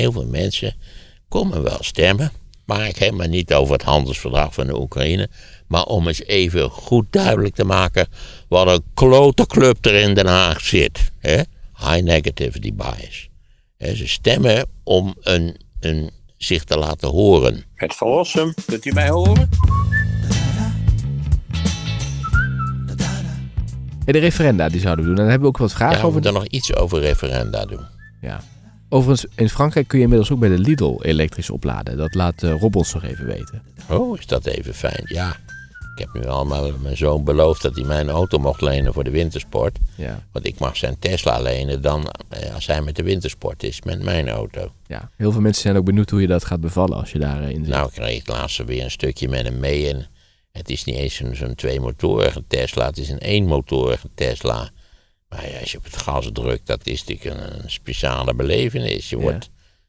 heel veel mensen komen wel stemmen. Maar ik helemaal niet over het handelsverdrag van de Oekraïne. Maar om eens even goed duidelijk te maken wat een klote club er in Den Haag zit. Hè? High negativity bias. Hè, ze stemmen om een, een, zich te laten horen. Het verlossen, kunt u mij horen? de referenda die zouden we doen. En dan hebben we ook wat vragen Ja, we over. moeten nog iets over referenda doen. Ja. Overigens, in Frankrijk kun je inmiddels ook bij de Lidl elektrisch opladen. Dat laat eh, Rob ons nog even weten. Oh, is dat even fijn? Ja. Ik heb nu allemaal mijn zoon beloofd dat hij mijn auto mocht lenen voor de wintersport. Ja. Want ik mag zijn Tesla lenen dan eh, als hij met de wintersport is, met mijn auto. ja. Heel veel mensen zijn ook benieuwd hoe je dat gaat bevallen als je daarin zit. Nou, ik kreeg laatst weer een stukje met hem mee. En het is niet eens zo'n zo'n tweemotorige Tesla, het is een eenmotorige Tesla. Maar ja, als je op het gas drukt, dat is natuurlijk een, een speciale belevenis. Je, Ja. wordt,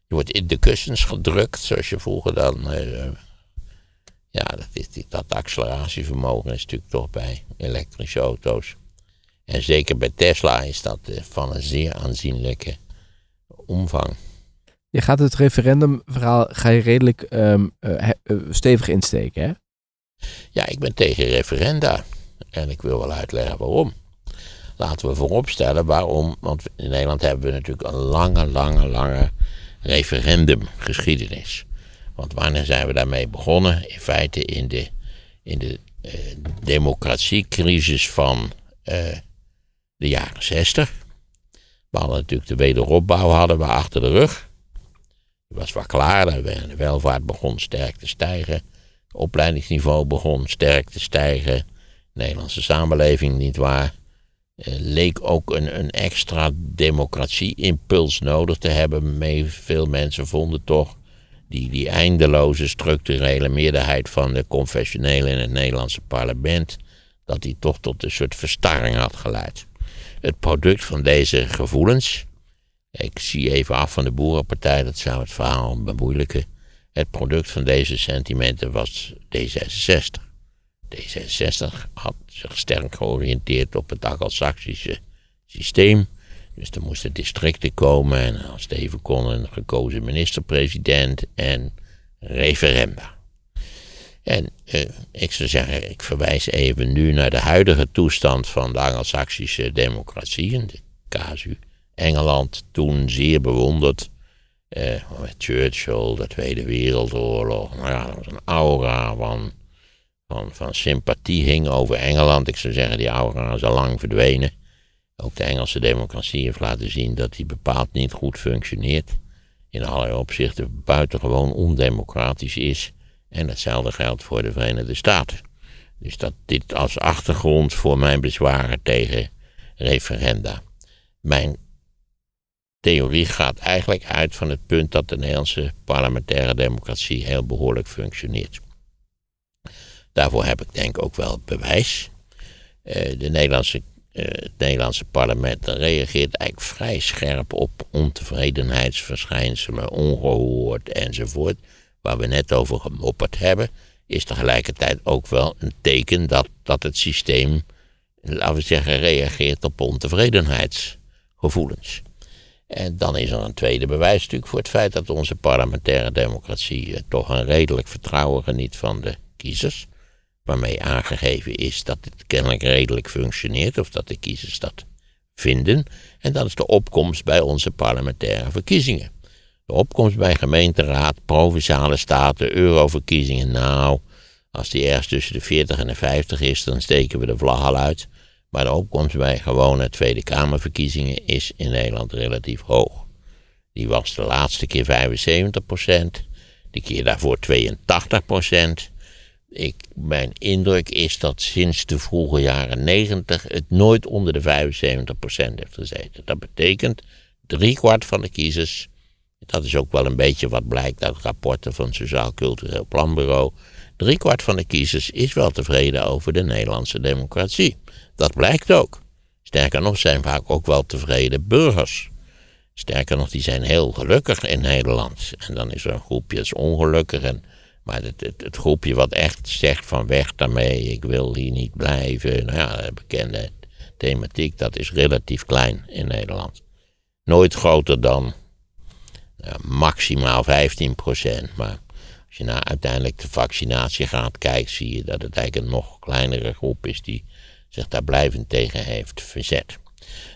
je wordt in de kussens gedrukt, zoals je vroeger dan. eh, ja, dat, is, dat acceleratievermogen is natuurlijk toch bij elektrische auto's. En zeker bij Tesla is dat eh, van een zeer aanzienlijke omvang. Je gaat het referendumverhaal ga je redelijk ehm, eh, eh, stevig insteken, hè? Ja, ik ben tegen referenda. En ik wil wel uitleggen waarom. Laten we vooropstellen waarom. Want in Nederland hebben we natuurlijk een lange, lange, lange referendumgeschiedenis. Want wanneer zijn we daarmee begonnen? In feite in de, in de eh, democratiecrisis van eh, de jaren zestig. We hadden natuurlijk de wederopbouw hadden we achter de rug. Die was wel klaar. De welvaart begon sterk te stijgen. Het opleidingsniveau begon sterk te stijgen. De Nederlandse samenleving, niet waar, leek ook een, een extra democratie-impuls nodig te hebben. Veel mensen vonden toch die, die eindeloze structurele meerderheid van de confessionelen in het Nederlandse parlement, dat die toch tot een soort verstarring had geleid. Het product van deze gevoelens, ik zie even af van de Boerenpartij, dat zou het verhaal bemoeilijken. Het product van deze sentimenten was D66. D66 had sterk georiënteerd op het Anglo-Saxische systeem. Dus er moesten districten komen en als het even kon een gekozen minister-president en referenda. En eh, ik zou zeggen, ik verwijs even nu naar de huidige toestand van de Anglo-Saxische democratie. En de casu Engeland, toen zeer bewonderd. Eh, met Churchill, de Tweede Wereldoorlog. Nou ja, dat was een aura van, van, van sympathie hing over Engeland. Ik zou zeggen, die aura is al lang verdwenen. Ook de Engelse democratie heeft laten zien dat die bepaald niet goed functioneert. In allerlei opzichten buitengewoon ondemocratisch is. En hetzelfde geldt voor de Verenigde Staten. Dus dat dit als achtergrond voor mijn bezwaren tegen referenda. Mijn theorie gaat eigenlijk uit van het punt dat de Nederlandse parlementaire democratie heel behoorlijk functioneert. Daarvoor heb ik denk ook wel bewijs. Eh, de Nederlandse, eh, het Nederlandse parlement reageert eigenlijk vrij scherp op ontevredenheidsverschijnselen, ongehoord enzovoort. Waar we net over gemopperd hebben, is tegelijkertijd ook wel een teken dat, dat het systeem, laten we zeggen, reageert op ontevredenheidsgevoelens. En dan is er een tweede bewijs natuurlijk voor het feit dat onze parlementaire democratie eh, toch een redelijk vertrouwen geniet van de kiezers. Waarmee aangegeven is dat het kennelijk redelijk functioneert, of dat de kiezers dat vinden. En dat is de opkomst bij onze parlementaire verkiezingen. De opkomst bij gemeenteraad, provinciale staten, euroverkiezingen. Nou, als die ergens tussen de 40 en de 50 is, dan steken we de vlag al uit. Maar de opkomst bij gewone Tweede Kamerverkiezingen is in Nederland relatief hoog. Die was de laatste keer 75% de keer daarvoor 82 Ik, mijn indruk is dat sinds de vroege jaren 90 het nooit onder de 75% heeft gezeten. Dat betekent driekwart van de kiezers, dat is ook wel een beetje wat blijkt uit rapporten van het Sociaal Cultureel Planbureau, driekwart van de kiezers is wel tevreden over de Nederlandse democratie. Dat blijkt ook. Sterker nog, zijn vaak ook wel tevreden burgers. Sterker nog, die zijn heel gelukkig in Nederland. En dan is er een groepje is ongelukkig. Maar het, het, groepje wat echt zegt van weg daarmee, ik wil hier niet blijven. Nou ja, de bekende thematiek, dat is relatief klein in Nederland. Nooit groter dan, ja, maximaal 15 procent. Maar als je naar uiteindelijk de vaccinatiegraad kijkt, zie je dat het eigenlijk een nog kleinere groep is die zich daar blijvend tegen heeft verzet.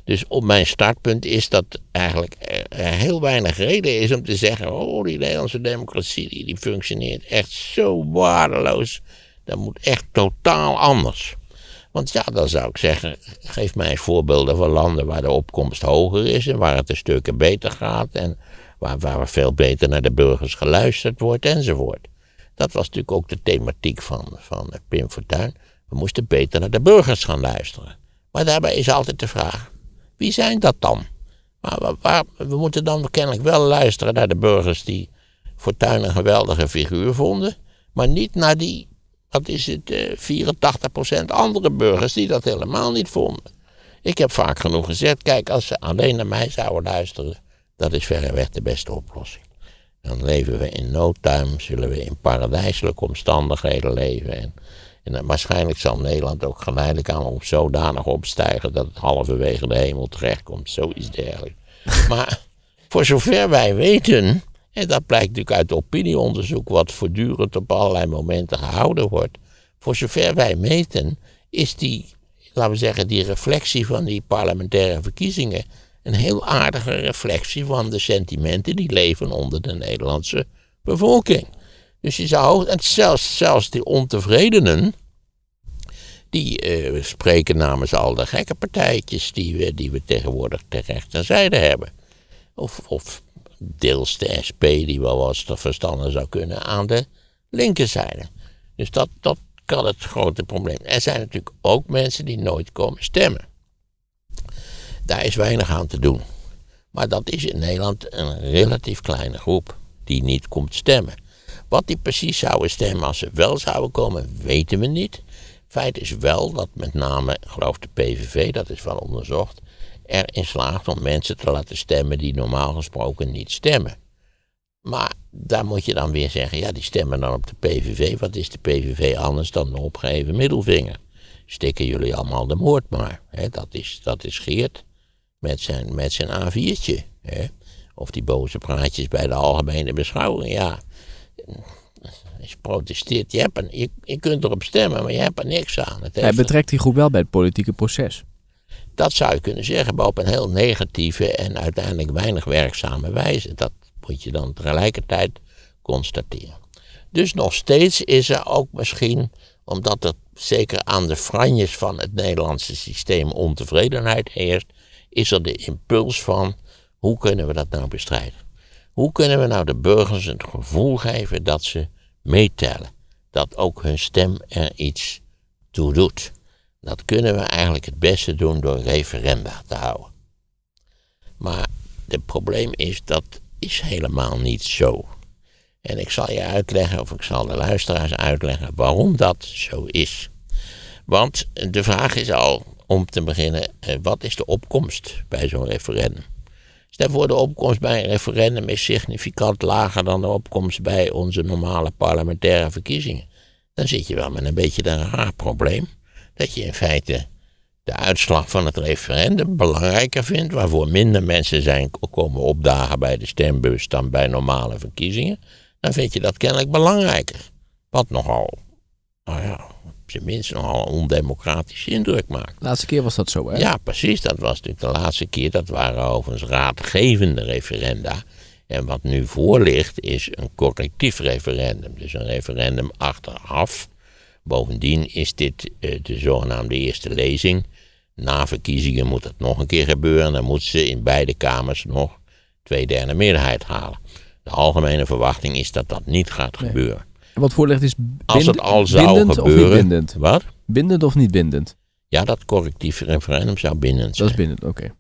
Dus op mijn startpunt is dat eigenlijk er heel weinig reden is om te zeggen: oh, die Nederlandse democratie die, die functioneert echt zo waardeloos. Dat moet echt totaal anders. Want ja, dan zou ik zeggen, geef mij voorbeelden van landen waar de opkomst hoger is en waar het een stukken beter gaat en waar, waar veel beter naar de burgers geluisterd wordt enzovoort. Dat was natuurlijk ook de thematiek van, van Pim Fortuyn. We moesten beter naar de burgers gaan luisteren. Maar daarbij is altijd de vraag, wie zijn dat dan? Maar we moeten dan kennelijk wel luisteren naar de burgers die Fortuyn een geweldige figuur vonden, maar niet naar die dat is het, uh, eh, 84% andere burgers die dat helemaal niet vonden. Ik heb vaak genoeg gezegd, kijk, als ze alleen naar mij zouden luisteren, dat is verreweg de beste oplossing. Dan leven we in no time, zullen we in paradijselijke omstandigheden leven. En, en waarschijnlijk zal Nederland ook geleidelijk aan op zodanig opstijgen dat het halverwege de hemel terechtkomt. Zoiets dergelijks. Maar voor zover wij weten, en dat blijkt natuurlijk uit opinieonderzoek, wat voortdurend op allerlei momenten gehouden wordt. Voor zover wij meten, is die, laten we zeggen, die reflectie van die parlementaire verkiezingen een heel aardige reflectie van de sentimenten die leven onder de Nederlandse bevolking. Dus je zou, en zelfs, zelfs die ontevredenen, die eh, spreken namens al de gekke partijtjes die we, die we tegenwoordig ter rechterzijde hebben. Of, of deels de SP, die wel wat te verstanden zou kunnen, aan de linkerzijde. Dus dat, dat kan het grote probleem. Er zijn natuurlijk ook mensen die nooit komen stemmen. Daar is weinig aan te doen. Maar dat is in Nederland een relatief kleine groep die niet komt stemmen. Wat die precies zouden stemmen als ze wel zouden komen, weten we niet. Feit is wel dat met name, geloof de PVV, dat is wel onderzocht, erin slaagt om mensen te laten stemmen die normaal gesproken niet stemmen. Maar daar moet je dan weer zeggen, ja, die stemmen dan op de PVV. Wat is de PVV anders dan de opgeheven middelvinger? Stikken jullie allemaal de moord maar. Dat, is, dat is Geert met zijn, met zijn A4'tje. Hè? Of die boze praatjes bij de algemene beschouwing. Ja, je protesteert, je, hebt je, je kunt erop stemmen, maar je hebt er niks aan. Het Hij betrekt die groep wel bij het politieke proces. Dat zou je kunnen zeggen, maar op een heel negatieve en uiteindelijk weinig werkzame wijze. Dat moet je dan tegelijkertijd constateren. Dus nog steeds is er ook misschien, omdat er zeker aan de franjes van het Nederlandse systeem ontevredenheid heerst, is er de impuls van hoe kunnen we dat nou bestrijden? Hoe kunnen we nou de burgers het gevoel geven dat ze meetellen? Dat ook hun stem er iets toe doet. Dat kunnen we eigenlijk het beste doen door referenda te houden. Maar het probleem is, dat is helemaal niet zo. En ik zal je uitleggen, of ik zal de luisteraars uitleggen, waarom dat zo is. Want de vraag is al, om te beginnen, eh, wat is de opkomst bij zo'n referendum? Stel voor, de opkomst bij een referendum is significant lager dan de opkomst bij onze normale parlementaire verkiezingen. Dan zit je wel met een beetje een raar probleem dat je in feite de uitslag van het referendum belangrijker vindt, waarvoor minder mensen zijn komen opdagen bij de stembus dan bij normale verkiezingen, dan vind je dat kennelijk belangrijker. Wat nogal, nou ja, minst nogal een ondemocratische indruk maakt. De laatste keer was dat zo, hè? Ja, precies. Dat was natuurlijk de laatste keer. Dat waren overigens raadgevende referenda. En wat nu voor ligt is een correctief referendum. Dus een referendum achteraf Bovendien is dit uh, de zogenaamde eerste lezing. Na verkiezingen moet het nog een keer gebeuren. Dan moet ze in beide kamers nog twee derde meerderheid halen. De algemene verwachting is dat dat niet gaat gebeuren. En wat voorligt is bind, Als het al zou bindend gebeuren, of niet bindend? Wat? Bindend of niet bindend? Ja, dat correctief referendum zou bindend zijn. Dat is bindend, oké.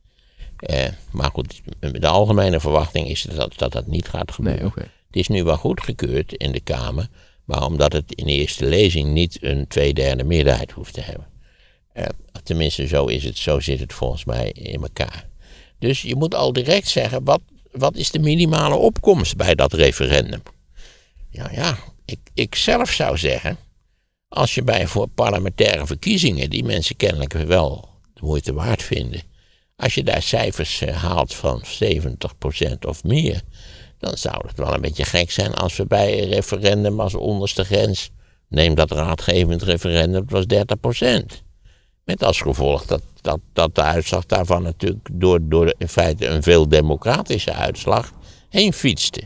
Eh, maar goed, de algemene verwachting is dat dat, dat niet gaat gebeuren. Nee, okay. Het is nu wel goedgekeurd in de Kamer. Maar omdat het in de eerste lezing niet een tweederde meerderheid hoeft te hebben. Uh, tenminste, zo, is het, zo zit het volgens mij in elkaar. Dus je moet al direct zeggen, wat, wat is de minimale opkomst bij dat referendum? Ja, ja, ik, ik zelf zou zeggen, als je bij voor parlementaire verkiezingen, die mensen kennelijk wel de moeite waard vinden, als je daar cijfers eh, haalt van 70% of meer, dan zou het wel een beetje gek zijn als we bij een referendum als onderste grens, neem dat raadgevend referendum, het was 30%. Met als gevolg dat, dat, dat de uitslag daarvan natuurlijk door, door in feite een veel democratische uitslag heen fietste.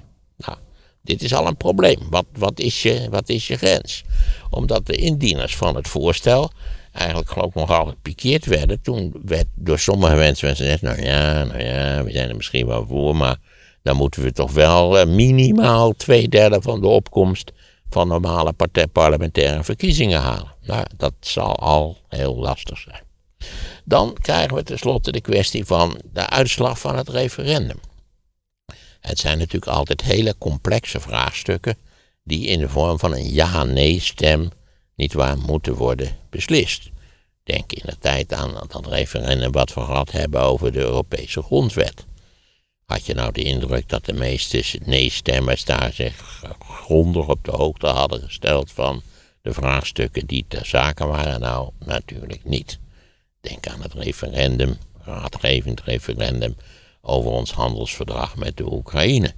Dit is al een probleem. Wat, wat, is, je, wat is je grens? Omdat de indieners van het voorstel eigenlijk geloof ik nogal gepikeerd werden. Toen werd door sommige mensen gezegd, nou ja, nou ja, we zijn er misschien wel voor, maar dan moeten we toch wel eh, minimaal twee derde van de opkomst van normale parlementaire verkiezingen halen. Nou, dat zal al heel lastig zijn. Dan krijgen we tenslotte de kwestie van de uitslag van het referendum. Het zijn natuurlijk altijd hele complexe vraagstukken die in de vorm van een ja-nee stem niet waar moeten worden beslist. Denk in de tijd aan dat referendum wat we gehad hebben over de Europese grondwet. Had je nou de indruk dat de meeste nee-stemmers daar zich grondig op de hoogte hadden gesteld van de vraagstukken die ter zake waren? Nou, natuurlijk niet. Denk aan het referendum, raadgevend referendum over ons handelsverdrag met de Oekraïne.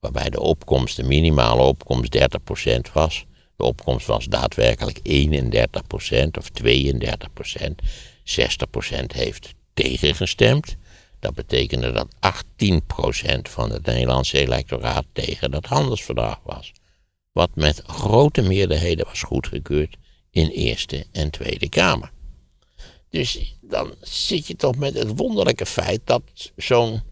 Waarbij de opkomst, de minimale opkomst 30% was. De opkomst was daadwerkelijk 31% of 32%. 60% heeft tegengestemd. Dat betekende dat 18% van het Nederlandse electoraat tegen dat handelsverdrag was. Wat met grote meerderheden was goedgekeurd in Eerste en Tweede Kamer. Dus dan zit je toch met het wonderlijke feit dat zo'n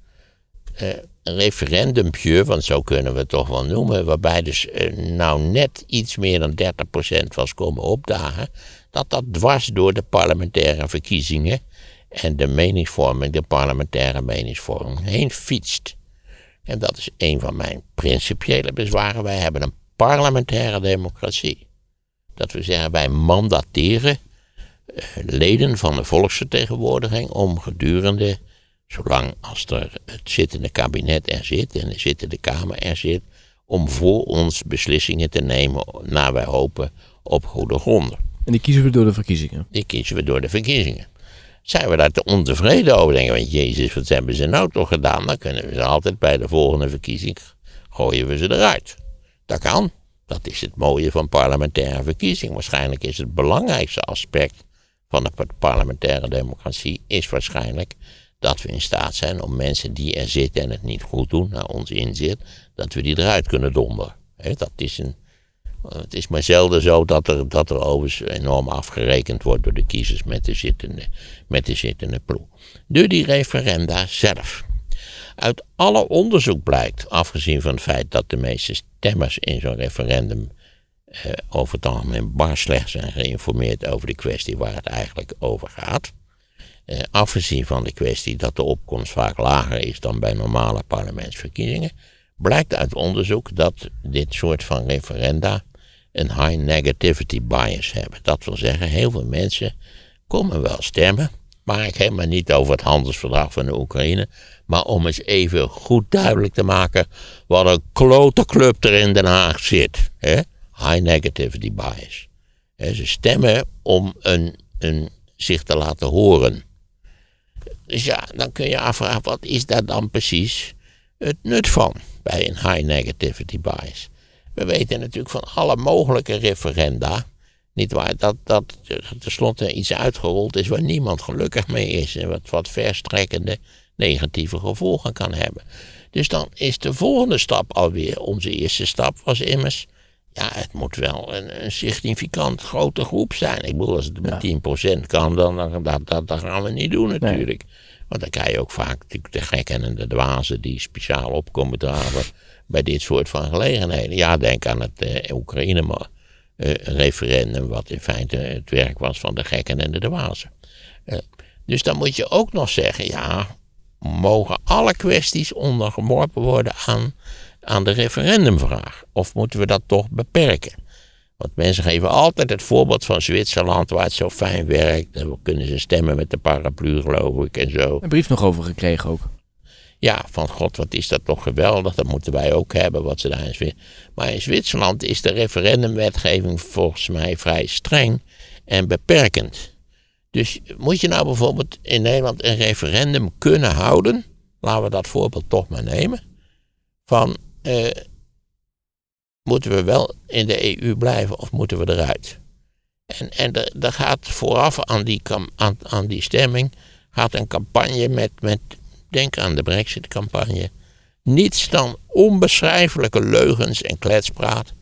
eh, referendumpje, want zo kunnen we het toch wel noemen, waarbij dus eh, nou net iets meer dan 30% was komen opdagen, dat dat dwars door de parlementaire verkiezingen en de meningsvorming, de parlementaire meningsvorming, heen fietst. En dat is een van mijn principiële bezwaren. Wij hebben een parlementaire democratie. Dat we zeggen, wij mandateren leden van de volksvertegenwoordiging om gedurende, zolang als er het zittende kabinet er zit en de zittende Kamer er zit, om voor ons beslissingen te nemen, naar wij hopen, op goede gronden. En die kiezen we door de verkiezingen? Die kiezen we door de verkiezingen. Zijn we daar te ontevreden over? Denken we, Jezus, wat hebben ze nou toch gedaan? Dan kunnen we ze altijd bij de volgende verkiezing gooien we ze eruit. Dat kan. Dat is het mooie van parlementaire verkiezing. Waarschijnlijk is het belangrijkste aspect van de parlementaire democratie is waarschijnlijk dat we in staat zijn om mensen die er zitten en het niet goed doen, naar ons inzit, dat we die eruit kunnen donderen. dat is een het is maar zelden zo dat er, dat er overigens enorm afgerekend wordt door de kiezers met de zittende, met de zittende ploeg. Door die referenda zelf. Uit alle onderzoek blijkt, afgezien van het feit dat de meeste stemmers in zo'n referendum eh, over het algemeen bar slecht zijn geïnformeerd over de kwestie waar het eigenlijk over gaat. Eh, afgezien van de kwestie dat de opkomst vaak lager is dan bij normale parlementsverkiezingen, blijkt uit onderzoek dat dit soort van referenda een high negativity bias hebben. Dat wil zeggen, heel veel mensen komen wel stemmen, maar ik helemaal niet over het handelsverdrag van de Oekraïne, maar om eens even goed duidelijk te maken wat een klote club er in Den Haag zit. Hè? High negativity bias. ze stemmen om een, een, zich te laten horen. Dus ja, dan kun je afvragen, wat is daar dan precies het nut van bij een high negativity bias? We weten natuurlijk van alle mogelijke referenda. Niet waar, dat, dat tenslotte iets uitgerold is waar niemand gelukkig mee is. En wat, wat verstrekkende negatieve gevolgen kan hebben. Dus dan is de volgende stap alweer, onze eerste stap was immers. Ja, het moet wel een, een significant grote groep zijn. Ik bedoel, als het met 10% kan, dan, dan, dat, dat, gaan we niet doen natuurlijk. Want dan krijg je ook vaak de gekken en de dwazen die speciaal opkomen draven bij dit soort van gelegenheden. Ja, denk aan het uh, Oekraïne-referendum, uh, wat in feite het werk was van de gekken en de dwazen. Uh, dus dan moet je ook nog zeggen, ja, mogen alle kwesties ondergeworpen worden aan, aan de referendumvraag? Of moeten we dat toch beperken? Want mensen geven altijd het voorbeeld van Zwitserland, waar het zo fijn werkt. Dan kunnen ze stemmen met de paraplu, geloof ik, en zo. Een brief nog over gekregen ook. Ja, van god, wat is dat toch geweldig. Dat moeten wij ook hebben, wat ze daar in Zwitserland. Maar in Zwitserland is de referendumwetgeving volgens mij vrij streng en beperkend. Dus moet je nou bijvoorbeeld in Nederland een referendum kunnen houden, laten we dat voorbeeld toch maar nemen, van eh, moeten we wel in de EU blijven of moeten we eruit? En, en er, gaat vooraf aan die, aan, aan die stemming gaat een campagne met, met, denk aan de Brexit-campagne, niets dan onbeschrijfelijke leugens en kletspraat.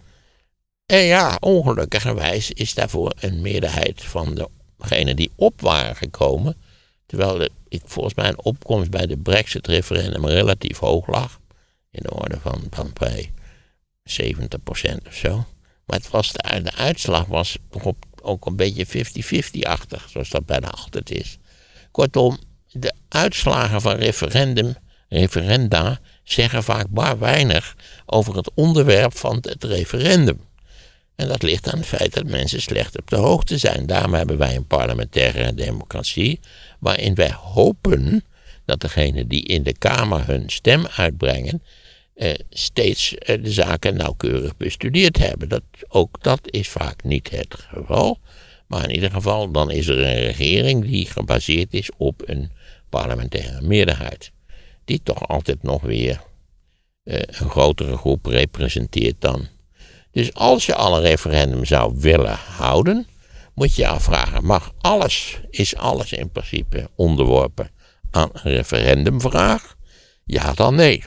En ja, ongelukkigerwijs is daarvoor een meerderheid van degenen die op waren gekomen, terwijl ik, volgens mij een opkomst bij de Brexit-referendum relatief hoog lag, in de orde van, van bij 70% of zo. Maar het was de, de uitslag was ook een beetje 50-50-achtig, zoals dat bijna altijd is. Kortom, de uitslagen van referendum, referenda zeggen vaak maar weinig over het onderwerp van het referendum. En dat ligt aan het feit dat mensen slecht op de hoogte zijn. Daarom hebben wij een parlementaire democratie, waarin wij hopen dat degenen die in de Kamer hun stem uitbrengen, eh, steeds eh, de zaken nauwkeurig bestudeerd hebben. Dat, ook dat is vaak niet het geval. Maar in ieder geval, dan is er een regering die gebaseerd is op een parlementaire meerderheid. Die toch altijd nog weer eh, een grotere groep representeert dan. Dus als je al een referendum zou willen houden, moet je je afvragen: mag alles, is alles in principe onderworpen aan een referendumvraag? Ja dan nee.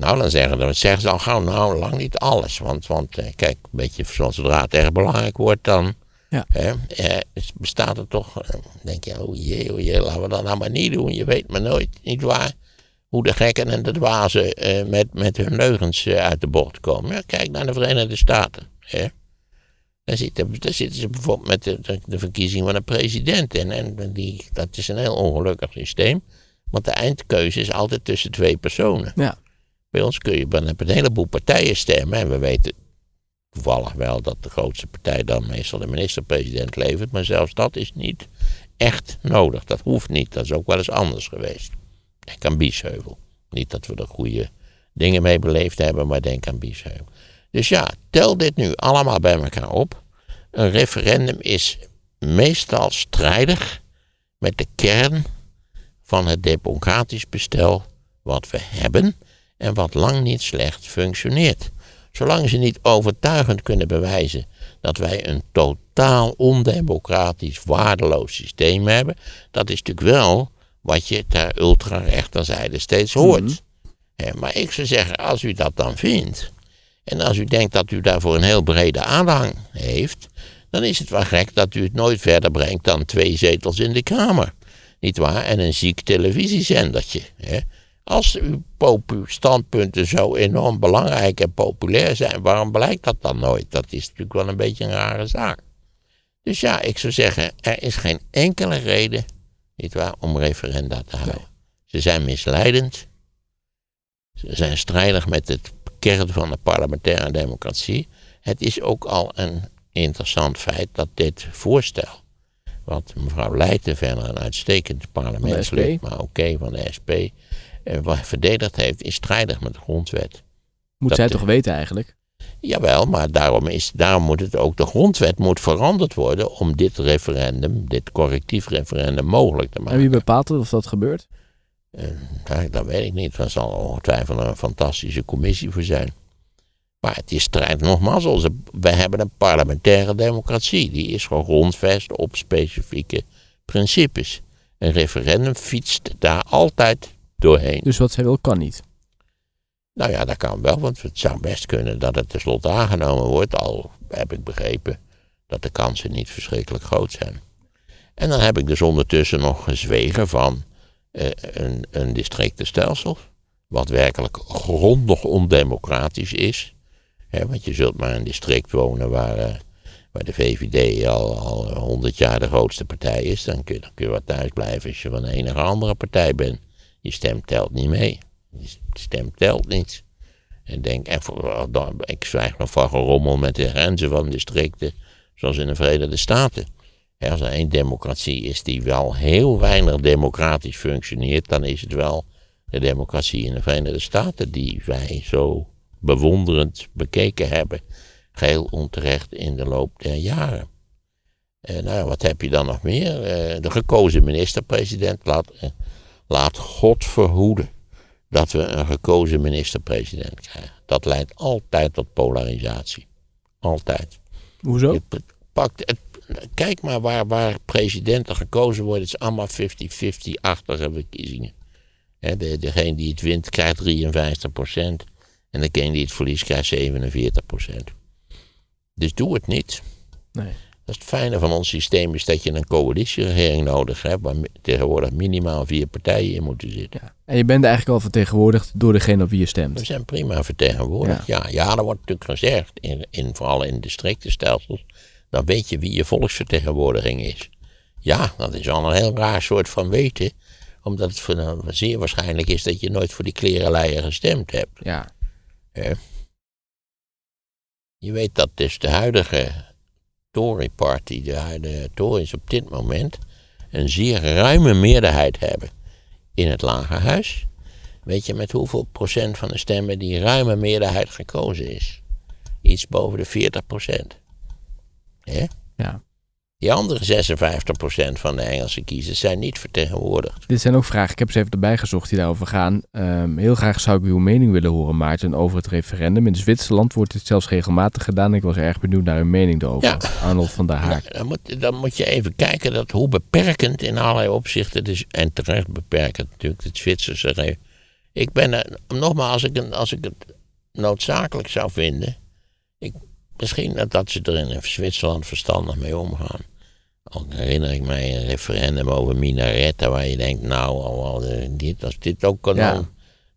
Nou, dan zeggen, dan zeggen ze al gauw, nou, lang niet alles. Want, want eh, kijk, een beetje zodra het erg belangrijk wordt, dan ja. hè, eh, bestaat er toch, eh, denk je, oh jee, oh jee, laten we dat nou maar niet doen. Je weet maar nooit, niet waar, hoe de gekken en de dwazen eh, met, met hun leugens eh, uit de bocht komen. Ja, kijk naar de Verenigde Staten. Hè. Daar, zitten, daar zitten ze bijvoorbeeld met de, de, verkiezing van een president. En, en die, dat is een heel ongelukkig systeem. Want de eindkeuze is altijd tussen twee personen. Ja. Bij ons kun je dan een heleboel partijen stemmen. En we weten toevallig wel dat de grootste partij dan meestal de minister-president levert. Maar zelfs dat is niet echt nodig. Dat hoeft niet. Dat is ook wel eens anders geweest. Denk aan Biesheuvel. Niet dat we er goede dingen mee beleefd hebben, maar denk aan Biesheuvel. Dus ja, tel dit nu allemaal bij elkaar op. Een referendum is meestal strijdig met de kern van het democratisch bestel wat we hebben en wat lang niet slecht functioneert. Zolang ze niet overtuigend kunnen bewijzen dat wij een totaal ondemocratisch, waardeloos systeem hebben, dat is natuurlijk wel wat je ter ultra-rechterzijde steeds hoort. Mhm. maar ik zou zeggen, als u dat dan vindt, en als u denkt dat u daarvoor een heel brede aanhang heeft, dan is het wel gek dat u het nooit verder brengt dan twee zetels in de Kamer. Niet waar? En een ziek televisiezendertje. Hè? Als uw standpunten zo enorm belangrijk en populair zijn, waarom blijkt dat dan nooit? Dat is natuurlijk wel een beetje een rare zaak. Dus ja, ik zou zeggen, er is geen enkele reden niet waar, om referenda te houden. Ze zijn misleidend. Ze zijn strijdig met het kern van de parlementaire democratie. Het is ook al een interessant feit dat dit voorstel, wat mevrouw Leijten verder een uitstekend parlementslid, maar oké van de SP, eh, verdedigd heeft, is strijdig met de grondwet. Moet zij toch weten eigenlijk? Jawel, maar daarom, is, daarom moet het ook, de grondwet moet veranderd worden om dit referendum, dit correctief referendum mogelijk te maken. En wie bepaalt het of dat gebeurt? Uh, dat, weet ik niet. Er zal ongetwijfeld een fantastische commissie voor zijn. Maar het is strijd nogmaals. Onze, wij hebben een parlementaire democratie. Die is gegrondvest op specifieke principes. Een referendum fietst daar altijd doorheen. Dus wat zij wil kan niet? Nou ja, dat kan wel, want het zou best kunnen dat het tenslotte aangenomen wordt. Al heb ik begrepen dat de kansen niet verschrikkelijk groot zijn. En dan heb ik dus ondertussen nog gezwegen van eh, een, een districtenstelsel. Wat werkelijk grondig ondemocratisch is. want je zult maar in een district wonen waar, uh, waar de VVD al, al 100 jaar de grootste partij is. Dan kun, dan kun je wat thuis blijven als je van een enige andere partij bent. Je stem telt niet mee. Je stem telt niet. En denk, en voor, ik zwijg nog van gerommel met de grenzen van districten, zoals in de Verenigde Staten. als er één democratie is die wel heel weinig democratisch functioneert, dan is het wel de democratie in de Verenigde Staten, die wij zo bewonderend bekeken hebben, geheel onterecht in de loop der jaren. En nou, wat heb je dan nog meer? Eh, de gekozen minister-president laat, eh, laat God verhoeden dat we een gekozen minister-president krijgen. Dat leidt altijd tot polarisatie. Altijd. Hoezo? Je pakt het, kijk maar waar, waar presidenten gekozen worden. Het is allemaal 50-50-achtige verkiezingen. Hè, de, degene die het wint krijgt 53% En degene die het verliest krijgt 47% Dus doe het niet. Nee. Dat is het fijne van ons systeem is dat je een coalitieregering nodig hebt... waar tegenwoordig minimaal vier partijen in moeten zitten. Ja. En je bent eigenlijk al vertegenwoordigd door degene op wie je stemt. We zijn prima vertegenwoordigd. Ja, ja, er wordt natuurlijk gezegd, in, in, vooral in districtenstelsels, dan weet je wie je volksvertegenwoordiging is. Ja, dat is al een heel raar soort van weten, omdat het voor, nou, zeer waarschijnlijk is dat je nooit voor die klerenleier gestemd hebt. Ja. Je weet dat dus de huidige Tory-party, de huidige Tories op dit moment, een zeer ruime meerderheid hebben in het lagerhuis. Weet je met hoeveel procent van de stemmen die ruime meerderheid gekozen is? Iets boven de 40 procent. Hè? ja. Die andere 56 procent van de Engelse kiezers zijn niet vertegenwoordigd. Dit zijn ook vragen, ik heb ze even erbij gezocht die daarover gaan. Ehm, heel graag zou ik uw mening willen horen, Maarten, over het referendum. In Zwitserland wordt dit zelfs regelmatig gedaan. Ik was erg benieuwd naar uw mening erover. Ja. Arnold van der Haak. Dan, moet, dan moet je even kijken dat hoe beperkend in allerlei opzichten, dus, en terecht beperkend natuurlijk, het Zwitserse. Ik ben er, nogmaals, als ik, een- als ik het noodzakelijk zou vinden, ik, misschien dat, dat ze er in Zwitserland verstandig mee omgaan. Al herinner ik mij een referendum over minaretten waar je denkt, nou, al, al, eh, dit, als dit ook kan, Ja.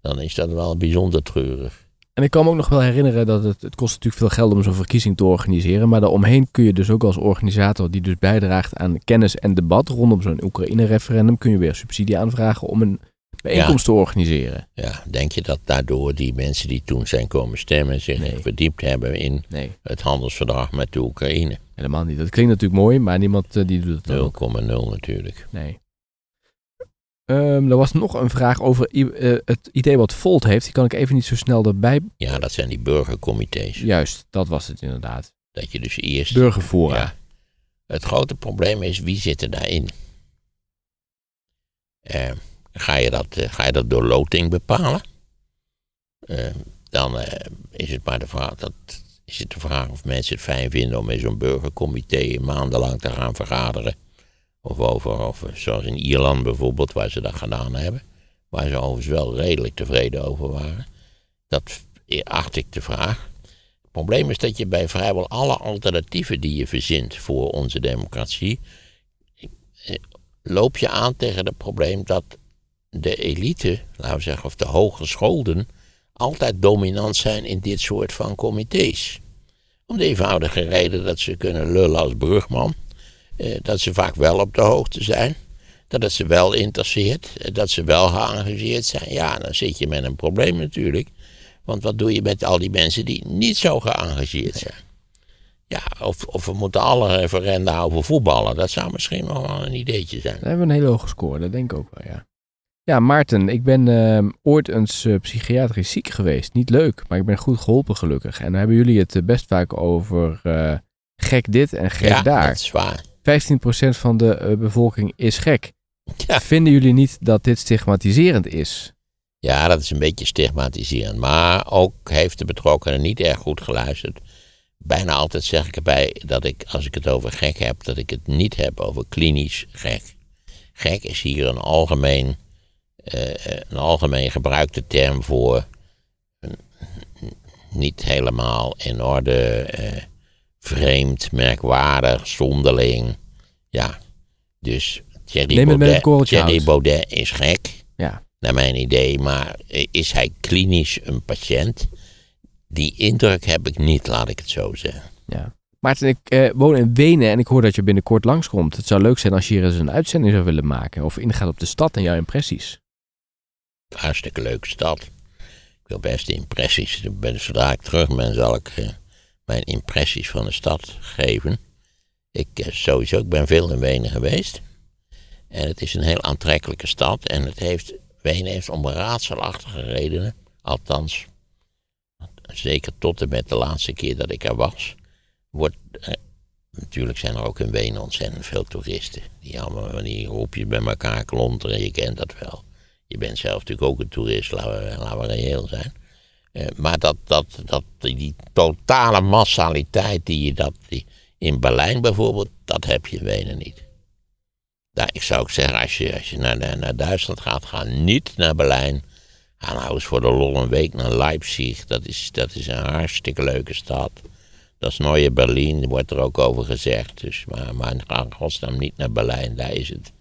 dan, is dat wel bijzonder treurig. En ik kan me ook nog wel herinneren dat het, het kost natuurlijk veel geld om zo'n verkiezing te organiseren. Maar daaromheen kun je dus ook als organisator die dus bijdraagt aan kennis en debat rondom zo'n Oekraïne-referendum, kun je weer subsidie aanvragen om een bijeenkomst te organiseren. Ja, denk je dat daardoor die mensen die toen zijn komen stemmen zich Nee. verdiept hebben in Nee, het handelsverdrag met de Oekraïne? Helemaal niet. Dat klinkt natuurlijk mooi, maar niemand eh, die doet het dan ook. 0,0 natuurlijk. Nee. Ehm, er was nog een vraag over eh, het idee wat Volt heeft. Die kan ik even niet zo snel erbij. Ja, dat zijn die burgercomité's. Juist, dat was het inderdaad. Dat je dus eerst. Burgerfora. Ja. Het grote probleem is wie zit er daarin? Eh, ga, je dat, eh, ga je dat door loting bepalen? Eh, dan is het maar de vraag, dat, het de vraag of mensen het fijn vinden om in zo'n burgercomité maandenlang te gaan vergaderen. Of over, of zoals in Ierland bijvoorbeeld, waar ze dat gedaan hebben. Waar ze overigens wel redelijk tevreden over waren. Dat acht ik de vraag. Het probleem is dat je bij vrijwel alle alternatieven die je verzint voor onze democratie, loop je aan tegen het probleem dat de elite, laten we zeggen, of de hogeschoolden, altijd dominant zijn in dit soort van comité's. Om de eenvoudige reden dat ze kunnen lullen als brugman, eh, dat ze vaak wel op de hoogte zijn, dat het ze wel interesseert, eh, dat ze wel geëngageerd zijn. Ja, dan zit je met een probleem natuurlijk. Want wat doe je met al die mensen die niet zo geëngageerd zijn? Ja, of, of we moeten alle referenda over voetballen. Dat zou misschien wel een ideetje zijn. Daar hebben we een hele hoge score, dat denk ik ook wel, ja. Ja, Maarten, ik ben ehm, ooit eens eh, psychiatrisch ziek geweest. Niet leuk, maar ik ben goed geholpen gelukkig. En dan hebben jullie het eh, best vaak over eh, gek dit en gek ja, daar. dat is waar. 15% van de bevolking is gek. Ja. Vinden jullie niet dat dit stigmatiserend is? Ja, dat is een beetje stigmatiserend. Maar ook heeft de betrokkenen niet erg goed geluisterd. Bijna altijd zeg ik erbij dat ik, als ik het over gek heb, dat ik het niet heb over klinisch gek. Gek is hier een algemeen, een algemeen gebruikte term voor niet helemaal in orde, eh, vreemd, merkwaardig, zonderling. Ja, dus Thierry, Baudet, Thierry. Baudet is gek Ja, naar mijn idee. Maar is hij klinisch een patiënt? Die indruk heb ik niet, laat ik het zo zeggen. ja. Maarten, ik eh, woon in Wenen en ik hoor dat je binnenkort langskomt. Het zou leuk zijn als je hier eens een uitzending zou willen maken. Of ingaat op de stad en jouw impressies. Hartstikke leuke stad. Ik wil best impressies. Ben- Zodra ik terug ben, zal ik eh, mijn impressies van de stad geven. Ik eh, sowieso, ik ben veel in Wenen geweest. En het is een heel aantrekkelijke stad. En het heeft, Wenen heeft om raadselachtige redenen, althans, zeker tot en met de laatste keer dat ik er was, wordt, eh, natuurlijk zijn er ook in Wenen ontzettend veel toeristen. Die allemaal van die groepjes bij elkaar klonteren, je kent dat wel. Je bent zelf natuurlijk ook een toerist, laten we, we reëel zijn. Eh, maar dat, dat, dat, die, totale massaliteit die je dat, die, in Berlijn bijvoorbeeld, dat heb je in Wenen niet. Daar, ik zou ook zeggen, als je, als je naar, naar, Duitsland gaat, ga niet naar Berlijn. Ga nou eens voor de lol een week naar Leipzig. Dat is, dat is een hartstikke leuke stad. Dat is Nieuwe Berlin, wordt er ook over gezegd. Dus, maar, maar ga godsnaam niet naar Berlijn, daar is het.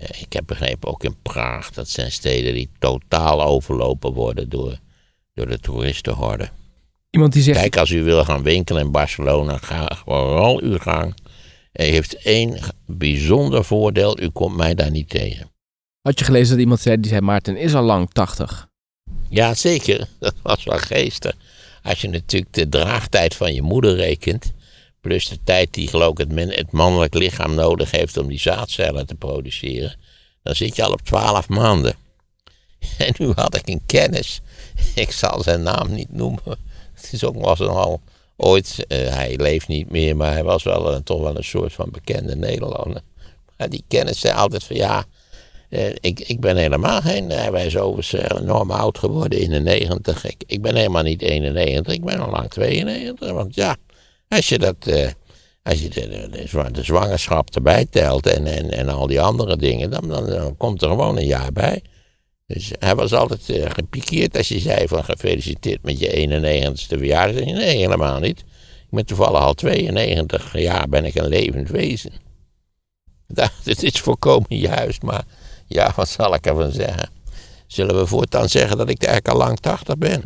Eh, Ik heb begrepen ook in Praag, dat zijn steden die totaal overlopen worden door, door de toeristenhorde. Iemand die zegt, Kijk, als u wil gaan winkelen in Barcelona, ga vooral uw gang. Hij heeft één bijzonder voordeel, u komt mij daar niet tegen. had je gelezen dat iemand zei, die zei Maarten is al lang 80. Ja, zeker. Dat was wel geestig. Als je natuurlijk de draagtijd van je moeder rekent, plus de tijd die geloof ik het, het mannelijk lichaam nodig heeft om die zaadcellen te produceren, dan zit je al op 12 maanden. En nu had ik een kennis, ik zal zijn naam niet noemen. Het is ook was al ooit, eh, hij leeft niet meer, maar hij was wel toch wel een soort van bekende Nederlander. Maar die kennis zei altijd van ja, eh, ik, ik ben helemaal geen, hij was overigens eh, enorm oud geworden in de 90. Ik, ik ben helemaal niet 91, ik ben al lang 92. Want ja, als je dat, eh, als je de, de, de zwa- de zwangerschap erbij telt en, en, en al die andere dingen, dan, dan, komt er gewoon een jaar bij. Dus hij was altijd eh, gepikeerd als je zei van gefeliciteerd met je 91ste verjaardag. Nee, helemaal niet. Ik ben toevallig al 92 jaar ben ik een levend wezen. Dat, het is volkomen juist, maar ja, wat zal ik ervan zeggen? Zullen we voortaan zeggen dat ik eigenlijk al lang 80 ben?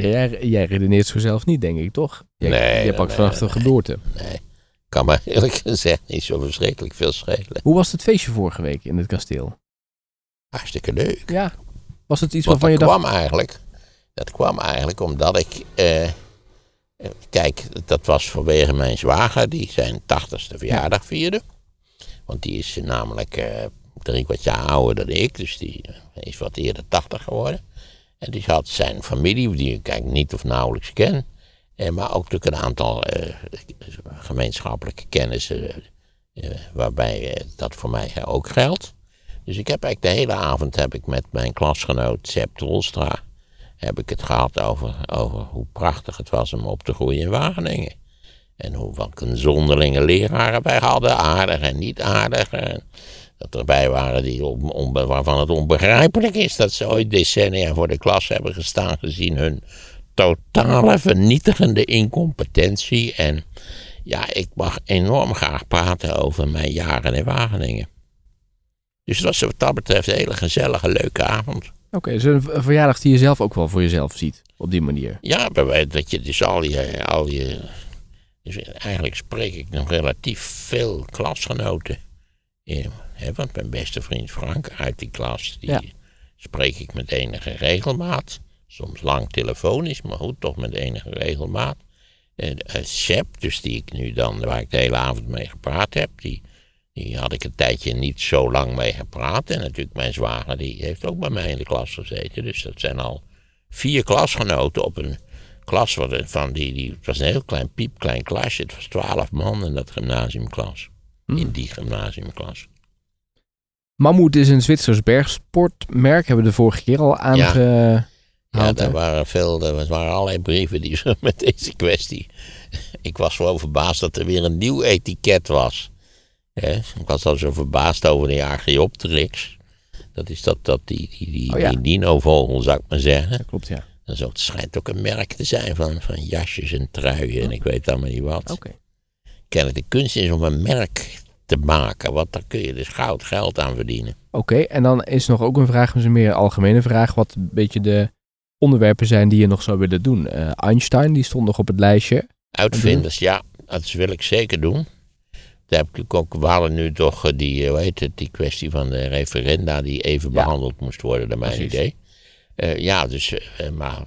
Jij, jij redeneert zo zelf niet, denk ik, toch? Jij, Nee, jij pakt nee, vanaf de nee. geboorte. Nee, kan me eerlijk gezegd niet zo verschrikkelijk veel schelen. Hoe was het feestje vorige week in het kasteel? Hartstikke leuk. Ja. Was het iets Want waarvan je dat dacht... kwam eigenlijk, dat kwam eigenlijk omdat ik, eh, eh, kijk, dat was vanwege mijn zwager die zijn tachtigste verjaardag vierde. Want die is namelijk eh, drie kwart jaar ouder dan ik, dus die is wat eerder tachtig geworden. En die had zijn familie, die ik eigenlijk niet of nauwelijks ken, eh, maar ook natuurlijk een aantal eh, gemeenschappelijke kennissen, eh, waarbij dat voor mij ook geldt. Dus ik heb eigenlijk de hele avond heb ik met mijn klasgenoot Sepp Tolstra heb ik het gehad over, over hoe prachtig het was om op te groeien in Wageningen. En hoe wat een zonderlinge leraren wij hadden, aardig en niet aardig. En dat erbij waren die on- waarvan het onbegrijpelijk is dat ze ooit decennia voor de klas hebben gestaan, gezien hun totale vernietigende incompetentie. En ja, ik mag enorm graag praten over mijn jaren in Wageningen. Dus het was wat dat betreft een hele gezellige, leuke avond. Oké, dus een verjaardag die je zelf ook wel voor jezelf ziet. Op die manier. Ja, dat je dus al je, al je. Dus eigenlijk spreek ik nog relatief veel klasgenoten. Eh, want mijn beste vriend Frank uit die klas, die Ja. spreek ik met enige regelmaat. Soms lang telefonisch, maar goed, toch met enige regelmaat. Eh, eh, Sepp, dus die ik nu dan, waar ik de hele avond mee gepraat heb, die, die had ik een tijdje niet zo lang mee gepraat. En natuurlijk mijn zwager, die heeft ook bij mij in de klas gezeten. Dus dat zijn al vier klasgenoten op een klas van die, die, het was een heel klein piepklein klasje. Het was twaalf man in dat gymnasiumklas. In die gymnasiumklas. Mammoet is een Zwitsers bergsportmerk. Hebben we de vorige keer al aangehaald. Ja, daar waren veel, er waren allerlei brieven die ze met deze kwestie. Ik was wel verbaasd dat er weer een nieuw etiket was. Ik was al zo verbaasd over de Archaeopteryx. Dat is dat, dat die, die, die, Oh ja. die dino-vogel, zou ik maar zeggen. Dat klopt, ja. Is ook- het schijnt ook een merk te zijn van, van jasjes en truien en ik weet allemaal niet wat. Oké. Kennelijk de kunst is om een merk te maken, want daar kun je dus goud geld aan verdienen. Oké, en dan is nog ook een vraag, dus een meer algemene vraag, wat een beetje de onderwerpen zijn die je nog zou willen doen. Eh, Einstein, die stond nog op het lijstje. Uitvinders, ja, dat wil ik zeker doen. Daar heb ik ook, we hadden nu toch eh, die, eh, hoe heet het, die kwestie van de referenda die even Ja. behandeld moest worden, naar mijn Precies. idee. Ja, dus, maar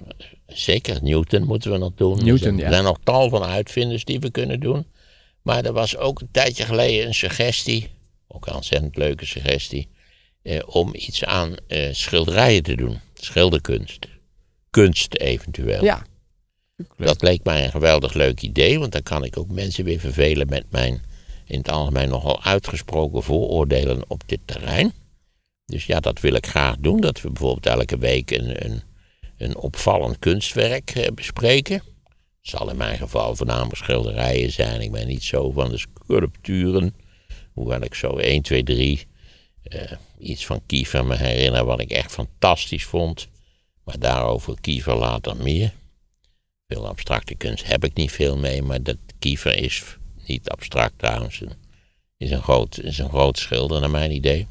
zeker Newton moeten we nog doen. Newton, er ja. er zijn nog tal van uitvinders die we kunnen doen. Maar er was ook een tijdje geleden een suggestie, ook een ontzettend leuke suggestie, eh, om iets aan eh, schilderijen te doen. Schilderkunst. Kunst eventueel. Ja. Leuk. Dat leek mij een geweldig leuk idee, want dan kan ik ook mensen weer vervelen met mijn in het algemeen nogal uitgesproken vooroordelen op dit terrein. dus ja, dat wil ik graag doen. Dat we bijvoorbeeld elke week een, een, een opvallend kunstwerk eh, bespreken. Het zal in mijn geval voornamelijk schilderijen zijn. Ik ben niet zo van de sculpturen. Hoewel ik zo 1, 2, 3 iets van Kiefer me herinner wat ik echt fantastisch vond. Maar daarover Kiefer later meer. Veel abstracte kunst heb ik niet veel mee, maar dat Kiefer is niet abstract trouwens. Is een groot, is een groot schilder naar mijn idee.